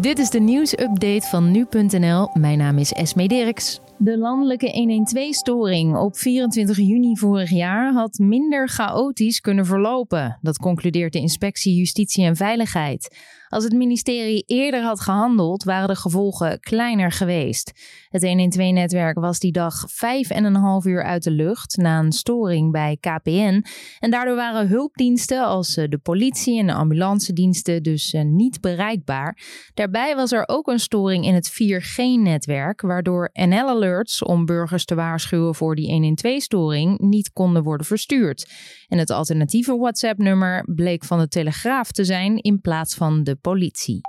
Dit is de nieuwsupdate van nu.nl. Mijn naam is Esme Dirks. De landelijke 112-storing op 24 juni vorig jaar had minder chaotisch kunnen verlopen. Dat concludeert de Inspectie Justitie en Veiligheid. Als het ministerie eerder had gehandeld, waren de gevolgen kleiner geweest. Het 112-netwerk was die dag vijf en een half uur uit de lucht na een storing bij KPN. En daardoor waren hulpdiensten als eh, de politie en de ambulancediensten dus eh, niet bereikbaar. Daarbij was er ook een storing in het 4G-netwerk, waardoor NL-alerts om burgers te waarschuwen voor die 112-storing niet konden worden verstuurd. En het alternatieve WhatsApp-nummer bleek van de Telegraaf te zijn in plaats van de politie.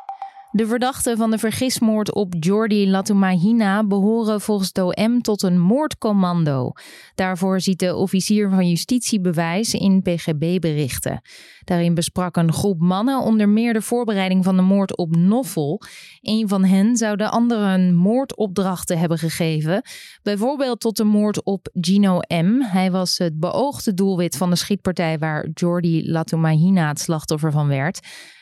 De verdachten van de vergismoord op Jordi Latumahina behoren volgens het OM tot een moordcommando. Daarvoor ziet de officier van justitie bewijs in PGB-berichten. Daarin besprak een groep mannen onder meer de voorbereiding van de moord op Noffel. Een van hen zou de anderen moordopdrachten hebben gegeven, bijvoorbeeld tot de moord op Gino M. Hij was het beoogde doelwit van de schietpartij waar Jordi Latumahina het slachtoffer van werd.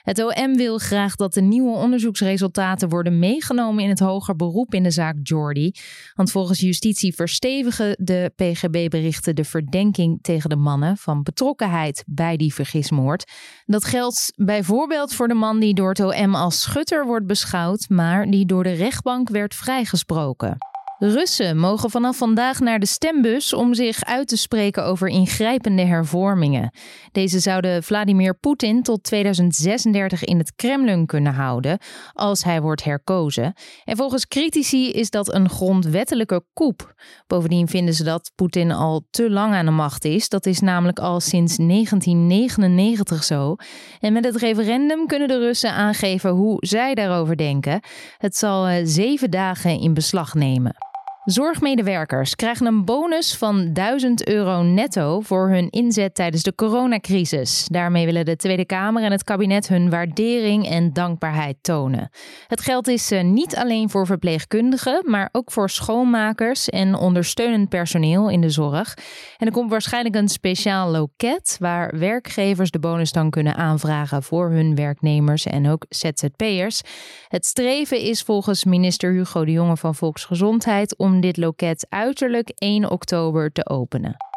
Het OM wil graag dat de nieuwe onderzoeksresultaten worden meegenomen in het hoger beroep in de zaak Jordi. Want volgens justitie verstevigen de PGB-berichten de verdenking tegen de mannen van betrokkenheid bij die vergismoord. Dat geldt bijvoorbeeld voor de man die door het OM als schutter wordt beschouwd, maar die door de rechtbank werd vrijgesproken. Russen mogen vanaf vandaag naar de stembus om zich uit te spreken over ingrijpende hervormingen. Deze zouden Vladimir Poetin tot 2036 in het Kremlin kunnen houden als hij wordt herkozen. En volgens critici is dat een grondwettelijke koep. Bovendien vinden ze dat Poetin al te lang aan de macht is. Dat is namelijk al sinds 1999 zo. En met het referendum kunnen de Russen aangeven hoe zij daarover denken. Het zal eh, zeven dagen in beslag nemen. Zorgmedewerkers krijgen een bonus van 1000 euro netto voor hun inzet tijdens de coronacrisis. Daarmee willen de Tweede Kamer en het kabinet hun waardering en dankbaarheid tonen. Het geld is eh, niet alleen voor verpleegkundigen, maar ook voor schoonmakers en ondersteunend personeel in de zorg. En er komt waarschijnlijk een speciaal loket waar werkgevers de bonus dan kunnen aanvragen voor hun werknemers en ook ZZP'ers. Het streven is volgens minister Hugo de Jonge van Volksgezondheid om dit loket uiterlijk 1 oktober te openen.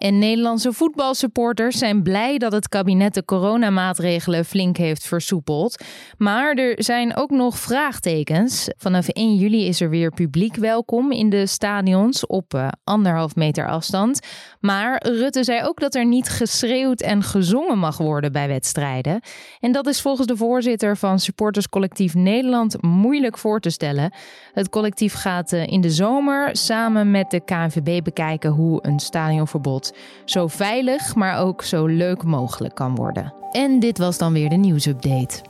En Nederlandse voetbalsupporters zijn blij dat het kabinet de coronamaatregelen flink heeft versoepeld. Maar er zijn ook nog vraagtekens. Vanaf 1 juli is er weer publiek welkom in de stadions op uh, anderhalf meter afstand. Maar Rutte zei ook dat er niet geschreeuwd en gezongen mag worden bij wedstrijden. En dat is volgens de voorzitter van supporterscollectief Nederland moeilijk voor te stellen. Het collectief gaat uh, in de zomer samen met de KNVB bekijken hoe een stadionverbod zo veilig, maar ook zo leuk mogelijk kan worden. En dit was dan weer de nieuwsupdate.